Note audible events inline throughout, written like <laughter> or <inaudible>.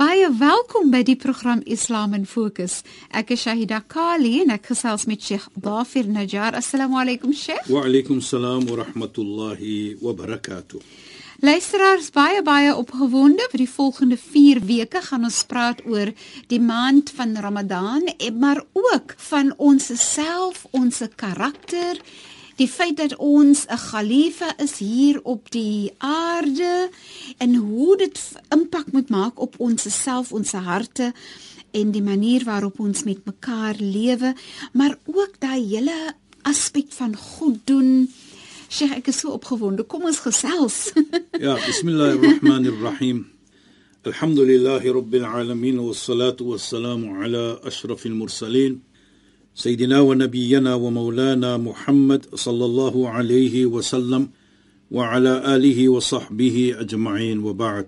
Baie welkom by die program Islam in Fokus. Ek is Shahida Kali en ek gesels met Sheikh Dafir Najjar. Assalamu alaykum Sheikh. Wa alaykum salaam wa rahmatullahi wa barakatuh. Luisteraars baie baie opgewonde vir die volgende 4 weke gaan ons praat oor die maand van Ramadan, maar ook van ons self, ons karakter die feit dat ons 'n khalifa is hier op die aarde en hoe dit impak moet maak op ons self, ons harte en die manier waarop ons met mekaar lewe, maar ook daai hele aspek van goed doen. Sheikh, ek is so opgewonde. Kom ons gesels. <laughs> ja, bismillahirrahmanirrahim. Alhamdulillahi rabbil alamin wassalatu wassalamu ala ashrafil mursalin. سيدنا ونبينا ومولانا محمد صلى الله عليه وسلم وعلى آله وصحبه أجمعين وبعد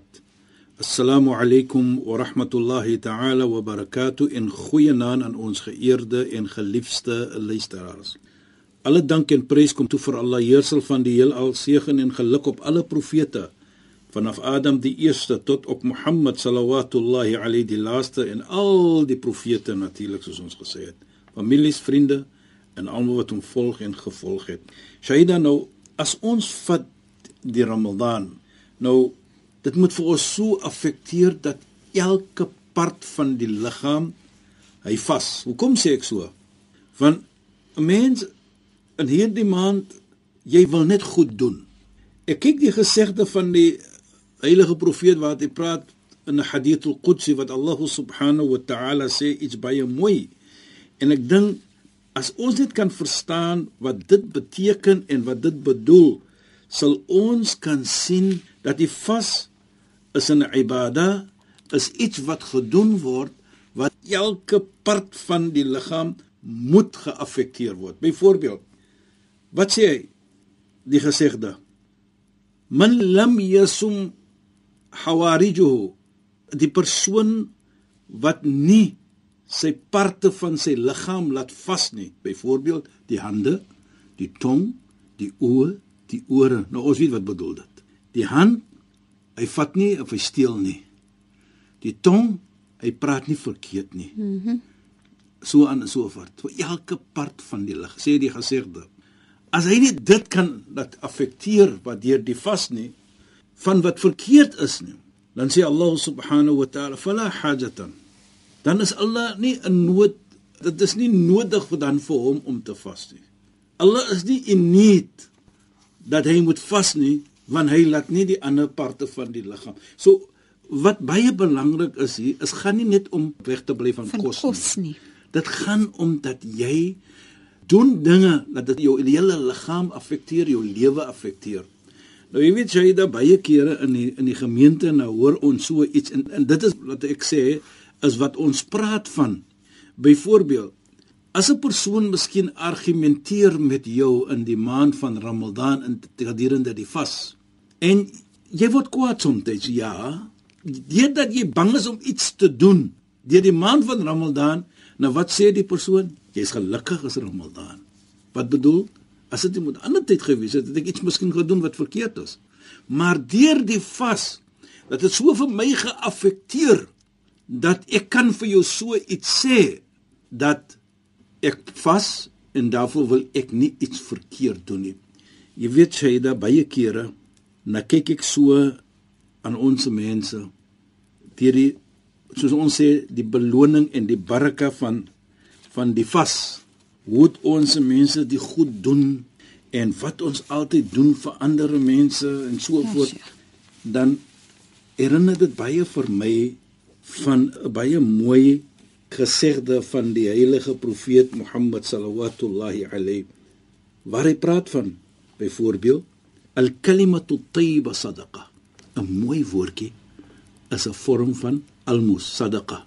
السلام عليكم ورحمة الله تعالى وبركاته إن خوينان aan ons geëerde en geliefde luisteraars. Alle dank en prys kom toe vir Allah Heersel van die heelal seën en geluk op alle profete vanaf Adam die eerste tot op Mohammed sallallahu alayhi die laaste en al die profete natuurlik soos ons gesê het families, vriende en almal wat hom volg en gevolg het. Shaida nou as ons vat die Ramadan, nou dit moet vir ons so affekteer dat elke part van die liggaam hy vas. Hoekom sê ek so? Want 'n mens in hierdie maand jy wil net goed doen. Ek kyk die gesegde van die heilige profeet wat hy praat in 'n hadith al-Qudsi wat Allah subhanahu wa ta'ala sê iets baie mooi. En ek dink as ons dit kan verstaan wat dit beteken en wat dit bedoel, sal ons kan sien dat die vas is 'n ibada, is iets wat gedoen word wat elke part van die liggaam moet geaffekteer word. Byvoorbeeld, wat sê hy? Die gesegde: Man lam yasum hawarijuhu, die persoon wat nie sy parte van sy liggaam laat vas nie. Byvoorbeeld die hande, die tong, die oë, die ore. Nou ons weet wat bedoel dit. Die hand, hy vat nie of hy steel nie. Die tong, hy praat nie verkeerd nie. Mhm. Mm so aan en so voort. Vir elke part van die lig, sê die gesegde. As hy nie dit kan dat affekteer wat deur die vas nie van wat verkeerd is nie, dan sê Allah subhanahu wa ta'ala fala hajatan dan is Allah nie in nood dit is nie nodig vir dan vir hom om te vas nie. Allah is nie in need dat hy moet vas nie want hy laat nie die ander parte van die liggaam. So wat baie belangrik is hier is gaan nie net om weg te bly van, van kos, kos nie. nie. Dit gaan om dat jy doen dinge dat dit jou hele liggaam affekteer, jou lewe affekteer. Nou jy weet jy daar baie kere in die, in die gemeente nou hoor ons so iets en, en dit is wat ek sê is wat ons praat van. Byvoorbeeld, as 'n persoon miskien argumenteer met jou in die maand van Ramadan in gedurende die vas en jy word kwaad soms, ja, deurdat jy bang is om iets te doen deur die maand van Ramadan, nou wat sê die persoon? Jy's gelukkig as Ramadan. Wat bedoel? As dit moet ander tyd gewees het, het ek iets miskien gedoen wat verkeerd is. Maar deur die vas dat dit so vir my geaffekteer dat ek kan vir jou so iets sê dat ek vas en daarvoor wil ek nie iets verkeerd doen nie. Jy weet jy da baie kere na kyk ek so aan ons mense deur die soos ons sê die beloning en die baraka van van die vas hoe ons mense die goed doen en wat ons altyd doen vir ander mense en so ja, voort dan herinner dit baie vir my van 'n baie mooi gesegde van die heilige profeet Mohammed sallallahu alayhi waar hy praat van byvoorbeeld al-kalimatu tayyiba sadaqa. 'n mooi woordjie is 'n vorm van almos sadaqa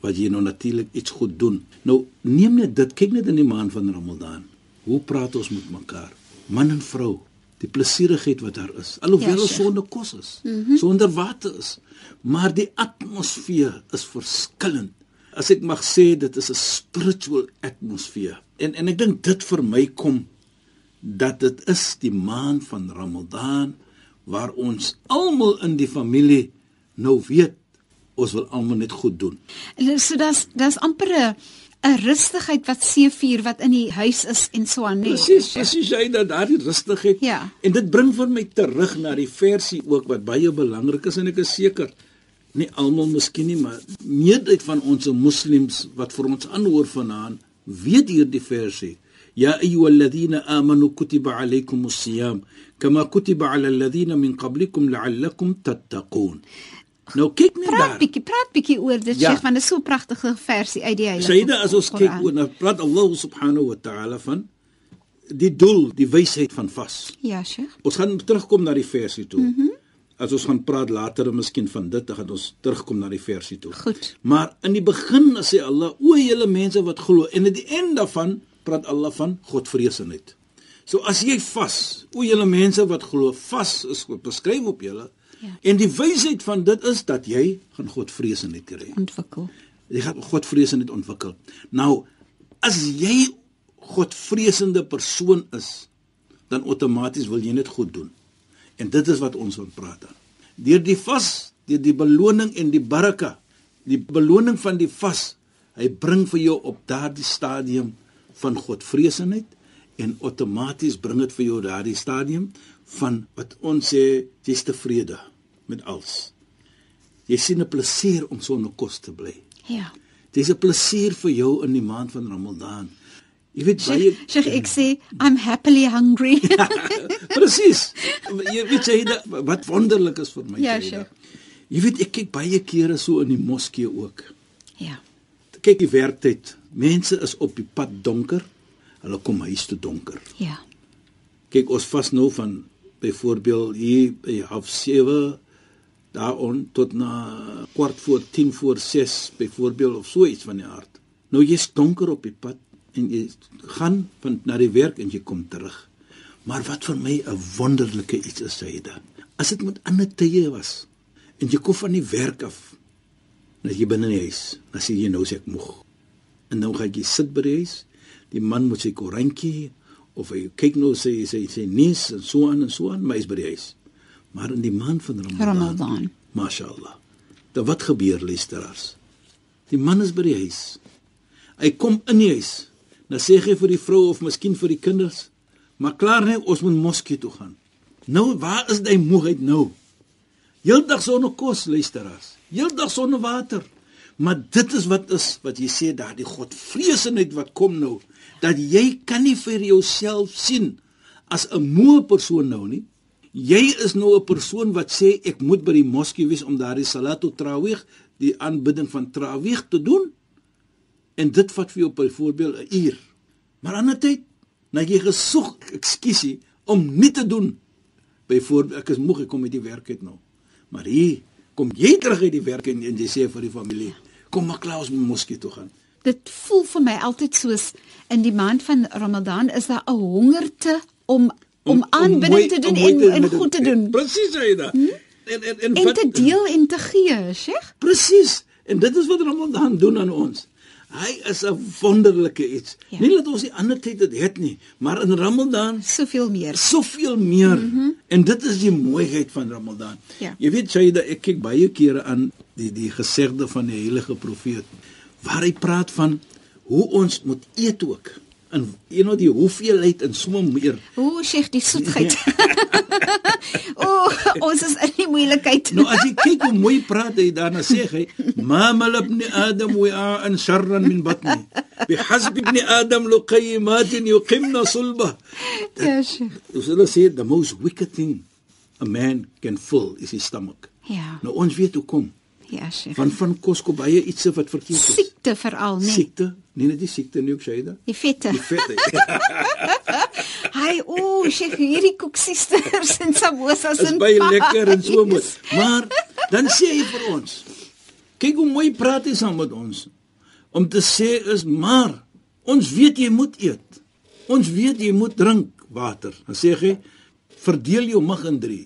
wat jy nou natuurlik iets goed doen. Nou neem net dit kyk net in die maand van Ramadan. Hoe praat ons met mekaar? Man en vrou die plesierigheid wat daar is alhoewel Ja, ons Sheikh. sonder kos is mm -hmm. sonder water is maar die atmosfeer is verskillend as ek mag sê dit is 'n spiritual atmosfeer en en ek dink dit vir my kom dat dit is die maand van Ramadan waar ons almal in die familie nou weet ons wil almal net goed doen So dis dis amper 'n 'n rustigheid wat seefuur wat in die huis is en so aan nee. Presies, presies jy dat daardie rustigheid. Ja. En dit bring vir my terug na die versie ook wat baie belangrik is en ek is seker nie almal miskien nie, maar meerderheid van ons moslems wat vir ons aanhoor vanaand weet hierdie versie. Ya ayyuhalladhina amanu kutiba alaykumus siyam kama kutiba alal ladhina min qablikum la'allakum tattaqun. Nou kyk net Praat daar. bietjie, praat bietjie oor dit, Ja. Sheikh, want dit is so 'n pragtige versie uit die Heilige Sayyida as ons kyk Koran. oor nou praat Allah subhanahu wa ta'ala van die doel, die wysheid van vas. Ja, Sheikh. Ons gaan terugkom na die versie toe. Mm -hmm. As ons gaan praat later miskien van dit, dan gaan ons terugkom na die versie toe. Goed. Maar in die begin sê Allah: "O julle mense wat glo." En aan die einde daarvan praat Allah van Godvreesenheid. So as jy vas, o julle mense wat glo, vas is beskryf op julle. Ja. En die wysheid van dit is dat jy gaan Godvreesenheid kry. Ontwikkel. Jy gaan Godvreesendheid ontwikkel. Nou, as jy Godvreesende persoon is, dan outomaties wil jy net goed doen. En dit is wat ons wil praat dan. Deur die vas, deur die beloning en die baraka, die beloning van die vas, hy bring vir jou op daardie stadium van Godvreesendheid en outomaties bring dit vir jou daardie stadium van wat ons sê jy's tevrede met alles. Jy sien 'n plesier om sonder kos te bly. Ja. Dis 'n plesier vir jou in die maand van Ramadan. Jy weet baie Sheikh, Sheikh ek sê I'm happily hungry. <laughs> presies. Jy weet jy dat- wat wonderlik is vir my. Ja. Sheikh. Jy weet ek kyk baie kere so in die moskee ook. ja. Kyk die werktyd. Mense is op die pad donker. Hulle kom huis toe donker. Ja. Kyk ons vas nou van byvoorbeeld hier by half 7 daaron tot na kwart voor 10 voor 6 byvoorbeeld of so iets van die aard. Nou jy's donker op die pad en jy gaan van na die werk en jy kom terug. Maar wat vir my 'n wonderlike iets is Saida. As dit met ander tye was en jy kom van die werk af, dan is jy binne in die huis, dan sê jy nou sê ek moeg. En nou gaan jy sit by die huis. Die man moet sy koerantjie of hy kyk nou sy sy sy nuus en so aan en so aan, maar hy's by die huis. Maar in die maand van Ramadan, Ramadan. Mashallah. Dan wat gebeur luisteraars? Die man is by die huis. Hy kom in die huis. Dan sê hy vir die vrou of miskien vir die kinders, maar klaar net ons moet moskee toe gaan. Nou waar is hy moegheid nou? Heeldag sonder kos luisteraars. Heeldag sonder water. Maar dit is wat is wat jy sê daardie godvreesenheid wat kom nou dat jy kan nie vir jouself sien as 'n moe persoon nou nie. Jy is nou 'n persoon wat sê ek moet by die moskee wees om daardie salatu tarawih, die aanbidding van tarawih te doen. En dit vat vir jou byvoorbeeld 'n uur. Maar 'n tyd, nou jy gesoek, ekskuusie, om nie te doen. Byvoorbeeld ek is moeg, ek kom uit die werk uit nou. Maar hier kom jy terug uit die werk en, en jy sê vir die familie, kom maar klaar ons moskee toe gaan. Dit voel vir my altyd soos in die maand van Ramadan is daar 'n hongerte om om aanbidding mooi- te doen om en te- en goed te doen. Presies dit. Hmm? En en en, En wat- te deel en te gee, Sheikh. Presies. En dit is wat Ramadan doen aan ons. Hy is 'n wonderlike iets. Ja. Nie dat ons die ander tyd dit het nie, maar in Ramadan Soveel meer. soveel meer. Mm -hmm. En dit is die mooiheid van Ramadan. Ja. Jy weet dat ek kyk baie kere aan die die gesegde van die heilige profeet waar hy praat van hoe ons moet eet ook. En you know die hoeveelheid en so meer. O, Sheikh, die soetheid. <laughs> o, ons is in die moeilikheid. Nou as jy kyk hoe mooi praat hy daarna sê hy ma malabni adam wa an sharran min batni bihasb ibn adam luqaymat yuqimna sulba ja. So hulle sê the most wicked thing a man can fill is his stomach. Ja. Nou ons weet hoe kom. Ja, Sheikh. Want van kos kom baie iets wat verkeerd is. Siekte veral, nee. Siekte, nee net die siekte nie ook Shaida. Die vette. Die vette. <laughs> Hy o, Sheikh, hierdie koeksisters en samosas en baie lekker en so moet. Maar dan sê hy vir ons. Kyk hoe mooi praat hy saam met ons. Om te sê is maar ons weet jy moet eet. Ons weet jy moet drink water. Dan sê hy verdeel jou mag in 3.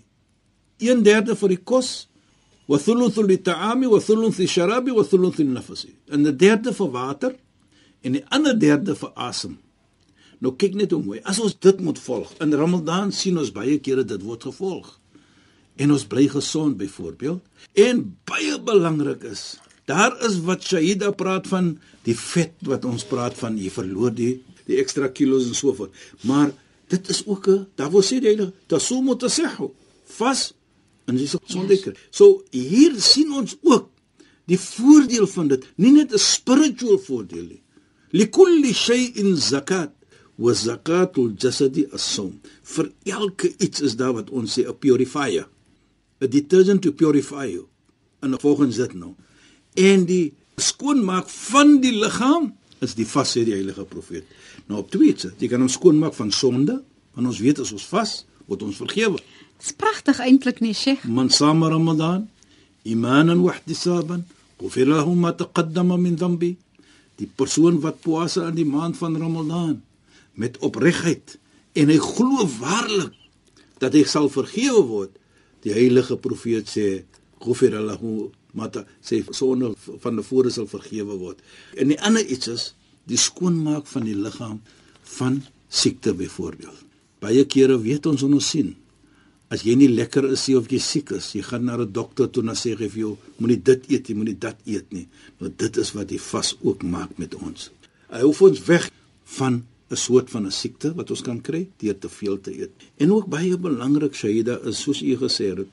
1/3 vir die kos, wa thuluthu sharabi wa thuluthu nafsi. En 'n derde vir water en die ander derde vir asem. Nou kyk net hoe mooi. As ons dit moet volg. In Ramadan sien ons baie kere dit word gevolg. En ons bly gesond byvoorbeeld. En baie belangrik is, daar is wat Shahida praat van die vet wat ons praat van jy verloor die die ekstra kilos en so voort. Maar dit is ook 'n daar wil sê die heilige tasumu tasihhu. Vas en jy sal gesondheid kry. So hier sien ons ook die voordeel van dit, nie net 'n spiritual voordeel nie. Likulli shay'in zakat wa zakatul jasadi as-sawm. Vir elke iets is daar wat ons sê 'n purifier. 'n Detergent to purify you. En volgens dit nou. En die skoonmaak van die liggaam is die vas sê die heilige profeet. Nou op tweede, jy kan hom skoonmaak van sonde, want ons weet as ons vas, word ons vergewe. Dit's pragtig eintlik nie, Sheikh. Man sama Ramadan imanan wa ihtisaban, ghufir lahu ma taqaddama min dhanbi. Die persoon wat poase in die maand van Ramadan met opregtheid en hy glo waarlik dat hy sal vergewe word. Die heilige profeet sê ghufir lahu ma sê sonde van tevore sal vergewe word. En die ander iets is die skoonmaak van die liggaam van siekte byvoorbeeld. Baie kere weet ons en ons sien As jy nie lekker is nie of jy siek is, jy gaan na 'n dokter toe en dan sê hy vir jou, moenie dit eet nie, moenie dat eet nie. Want dit is wat die vas ook maak met ons. Hy hou ons weg van 'n soort van 'n siekte wat ons kan kry deur te veel te eet. En ook baie belangrik, Shaida, is soos u gesê het,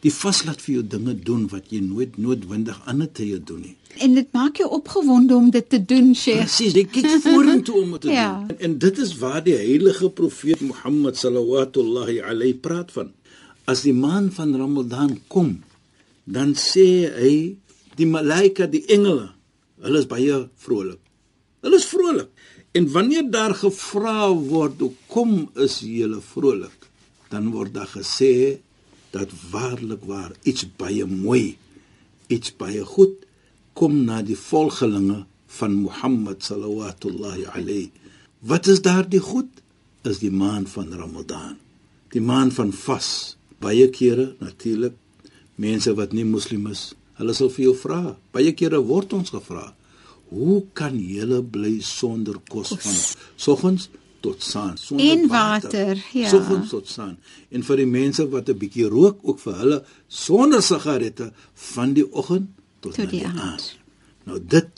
die vas laat vir jou dinge doen wat jy nooit noodwendig ander tye doen nie. En dit maak jou opgewonde om dit te doen, Sheikh. Presies, jy kyk vorentoe om dit te <laughs> Ja. doen. En, en dit is waar die heilige profeet Mohammed sallallahu alayhi praat van. As die maand van Ramadan kom, dan sê hy die malaika, die engele, hulle is baie vrolik. Hulle is vrolik. En wanneer daar gevra word, "Hoekom is julle vrolik?" dan word daar gesê dat waarlik waar iets baie mooi, iets baie goed kom na die volgelinge van Mohammed sallallahu alayhi. Wat is daardie goed? Is die maand van Ramadan. Die maand van vas. Baie kere natuurlik mense wat nie moslim is, hulle sal vir jou vra. Baie kere word ons gevra, "Hoe kan jy bly sonder kos van soggens tot saand, sonder En water, ja. Soggens tot saand. En vir die mense wat 'n bietjie rook, ook vir hulle sonder sigarette van die oggend tot, Tot die die aand. aand. Nou dit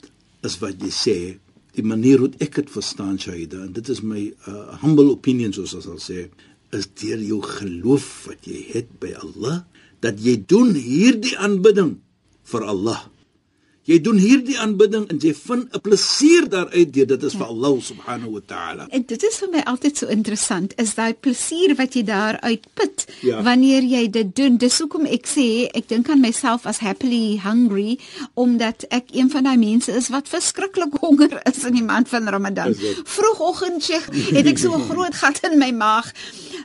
is wat jy sê, die manier hoe ek dit verstaan Shaida en dit is my uh, humble opinion soos ons sal sê, is deur jou geloof wat jy het by Allah dat jy doen hierdie aanbidding vir Allah. Jy doen hierdie aanbidding en jy vind 'n plesier daaruit deur dit is vir Allah subhanahu wa ta'ala. En dit is vir my altyd so interessant, is daai plesier wat jy daar uitput Ja. wanneer jy dit doen. Dis hoekom ek sê ek dink aan myself as happily hungry omdat ek een van daai mense is wat verskriklik <laughs> honger is in die maand van Ramadan. Vroegoggend sê het ek so 'n <laughs> groot gat in my maag.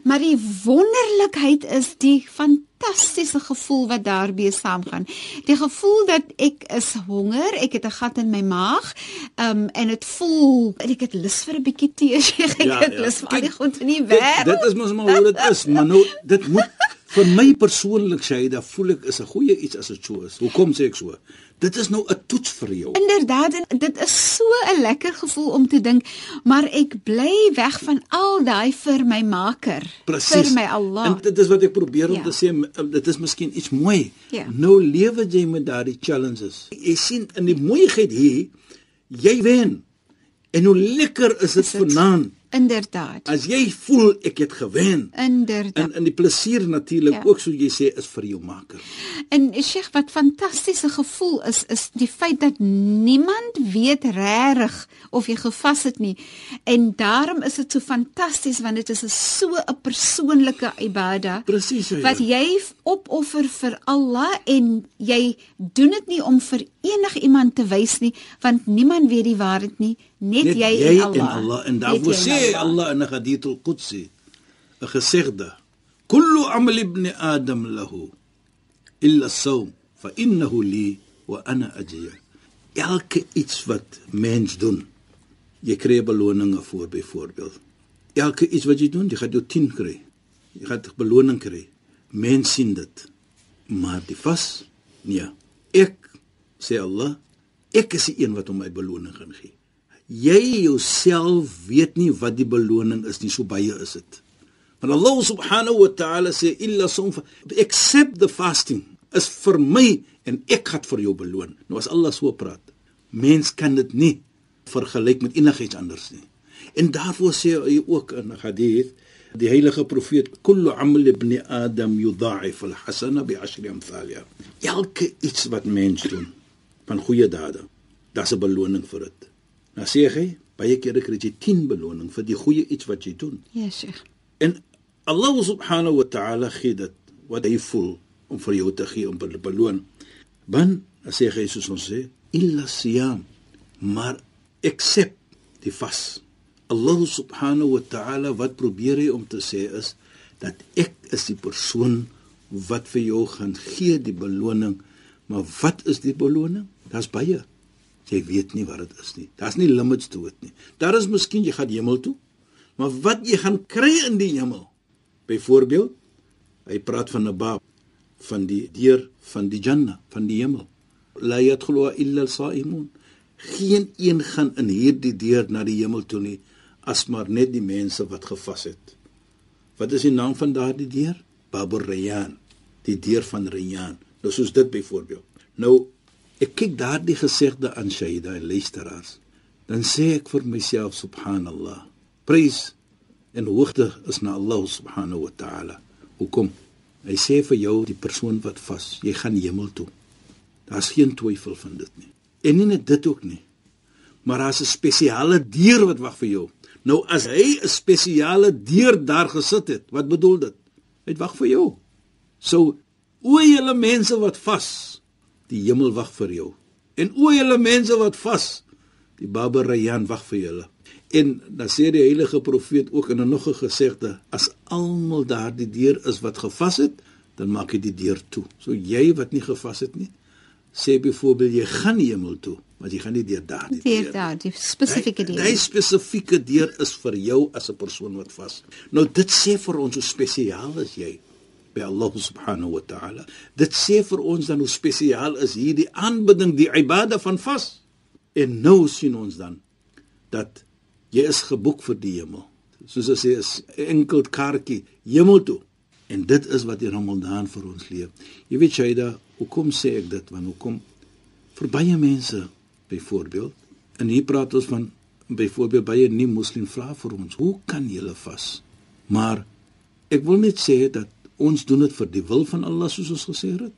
Maar die wonderlikheid is die fantastiese gevoel wat daarbey saamgaan. Die gevoel dat ek is honger, ek het 'n gat in my maag, um, en dit voel ek het lus vir 'n bietjie tee, <laughs> ek Ja, het ja. lus vir al die goed in die Dit, wêreld. dit is mos maar hoe dit is, maar nou dit moet vir my persoonlik sê, dat voel ek is 'n goeie iets as dit so is. Hoekom sê ek so? Dit is nou 'n toets vir jou. Inderdaad, en dit is so 'n lekker gevoel om te dink, maar ek bly weg van al daai vir my maker, Presies. vir my Allah. En dit is wat ek probeer om Ja. te sê, m- dit is miskien iets mooi. Ja. Nou lewe jy met daardie challenges. Jy sien in die mooiheid hier, jy wen. En hoe lekker Is dit? vanaand Inderdaad. As jy voel ek het gewen. Inderdaad. En in die plesier natuurlik Ja. ook so jy sê is vir jou maker. En Sheikh, wat fantastiese gevoel is is die feit dat niemand weet regtig of jy gevas het nie. En daarom is dit so fantasties want dit is so 'n persoonlike ibada Presies so. wat jy opoffer vir Allah en jy doen dit nie om vir enigiemand te wys nie want niemand weet die waarheid nie net, Net jy, jy en Allah. en Allah en daarvoor jy en Allah in 'n hadith al-Qudsi 'n gesegde kullu amal ibn adam lahu illa as-sawm fa innahu li wa ana ajzi elke iets wat mens doen jy kry 'n beloning voor byvoorbeeld. Elke iets wat jy doen jy gaan jou 10 kry jy gaan 'n beloning kry. Mens sien dit. Maar die vas nee ek sê Allah ek is die een wat hom my beloning gaan gee jy jouself weet nie wat die beloning is nie so baie is dit. Want Allah subhanahu wa ta'ala sê illa sum accept the fasting is vir my en ek gaan vir jou beloon. Nou as Allah so praat mens kan dit nie vergelyk met enigiets anders nie. En daarvoor sê hy ook in 'n hadith die heilige profeet kullu amal ibn adam yudha'if al-hasana bi 'ashri amthaliha. Elke iets wat mens doen van goeie dade daar's 'n beloning vir dit nou sê hy baie kere kry jy 10 beloning vir die goeie iets wat jy doen Ja, Sheikh. En Allah subhanahu wa ta'ala gee dit wat hy voel om vir jou te gee om te beloon. Want as sê hy soos ons sê, illa siyam, maar accept die vas. Allah subhanahu wa ta'ala wat probeer hy om te sê is dat ek is die persoon wat vir jou gaan gee die beloning. Maar wat is die beloning? Daar's baie. Jy weet nie wat dit is nie. Daar's nie limits toe dit nie. Daar is miskien jy gaan hemel toe, maar wat jy gaan kry in die hemel. Byvoorbeeld, hy praat van 'n baab van die deur van die Jannah, van die hemel. La yadkhulu illa al-sa'imun. Geen een gaan in hierdie deur na die hemel toe nie as maar net die mense wat gevas het. Wat is die naam van daardie deur? Babur Rayyan, die deur van Rayyan. Nou soos dit byvoorbeeld. Nou ek kyk daardie gesegde aan Shaida en luisteraars. Dan sê ek vir myself subhanallah. Prys en hoogte is na Allah subhanahu wa ta'ala. Hoekom? Hy sê vir jou die persoon wat vas, jy gaan hemel toe. Daar's geen twyfel van dit nie. En nie net dit ook nie. Maar daar's 'n spesiale deur wat wag vir jou. Nou as hy 'n spesiale deur daar gesit het, wat bedoel dit? Hy wag vir jou. So o julle mense wat vas, die hemel wag vir jou. En o julle mense wat vas, die Baba Rayyan wag vir julle. En dan sê die heilige profeet ook in 'n nog 'n gesegde, as almal daardie deur is wat gevas het, dan maak hy die deur toe. So jy wat nie gevas het nie, sê byvoorbeeld jy gaan nie hemel toe, maar jy gaan nie deur daardie Deur deur. daar, die spesifieke deur. Die spesifieke deur is vir jou as 'n persoon wat vas. Nou dit sê vir ons hoe spesiaal is jy by Allah subhanahu wa ta'ala. Dit sê vir ons dan hoe spesiaal is hierdie aanbidding, die ibada van vas. En nou sien ons dan dat jy is geboek vir die hemel. Soos as jy is enkel kaartjie hemel toe. En dit is wat die Ramadan vir ons leer. Jy weet Shaida, hoekom sê ek dit? Want hoekom vir baie mense byvoorbeeld en hier praat ons van byvoorbeeld baie nie moslim vra vir ons, hoe kan julle vas? Maar ek wil net sê dat ons doen dit vir die wil van Allah soos ons gesê het.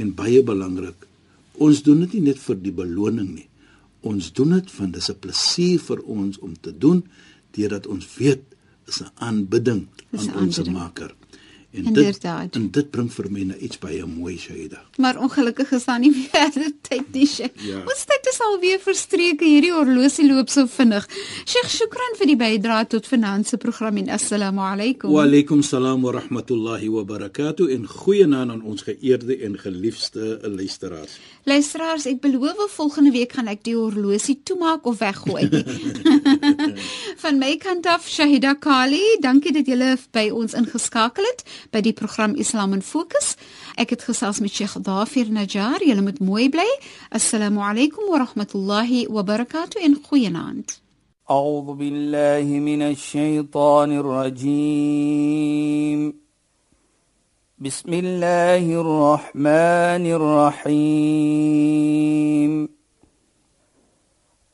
En baie belangrik, ons doen dit nie net vir die beloning nie. Ons doen dit want dit is 'n plesier vir ons om te doen deurdat ons weet is 'n aanbidding Dis aan ons aanbidding. Maker. En Inderdaad. dit en dit bring vir my na iets baie mooi, Shaida. Maar ongelukkig is daar nie meer <laughs> tyd nie. Ja. Ons tyd is alweer verstreke. Hierdie horlosie loop so vinnig. Sheikh, shukran vir die bydrae tot finansie program en assalamu alaykum. Wa alaykum salaam wa rahmatullahi wa barakatuh en goeienaand aan ons geëerde en geliefde luisteraars. Luisteraars, ek beloof volgende week gaan ek die horlosie toemaak of weggooi. <laughs> Van my kant af Shahida Kali, dankie dat julle by ons ingeskakel het by die program Islam in Fokus. Ek het gesels met Sheikh Dafir Najjar. Julle moet mooi bly. Assalamu alaykum wa rahmatullahi wa barakatuh en goeienaand. أعوذ بالله من الشيطان الرجيم. بسم الله الرحمن الرحيم.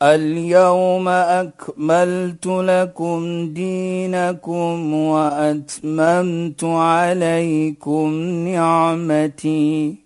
اليوم أكملت لكم دينكم وأتممت عليكم نعمتي.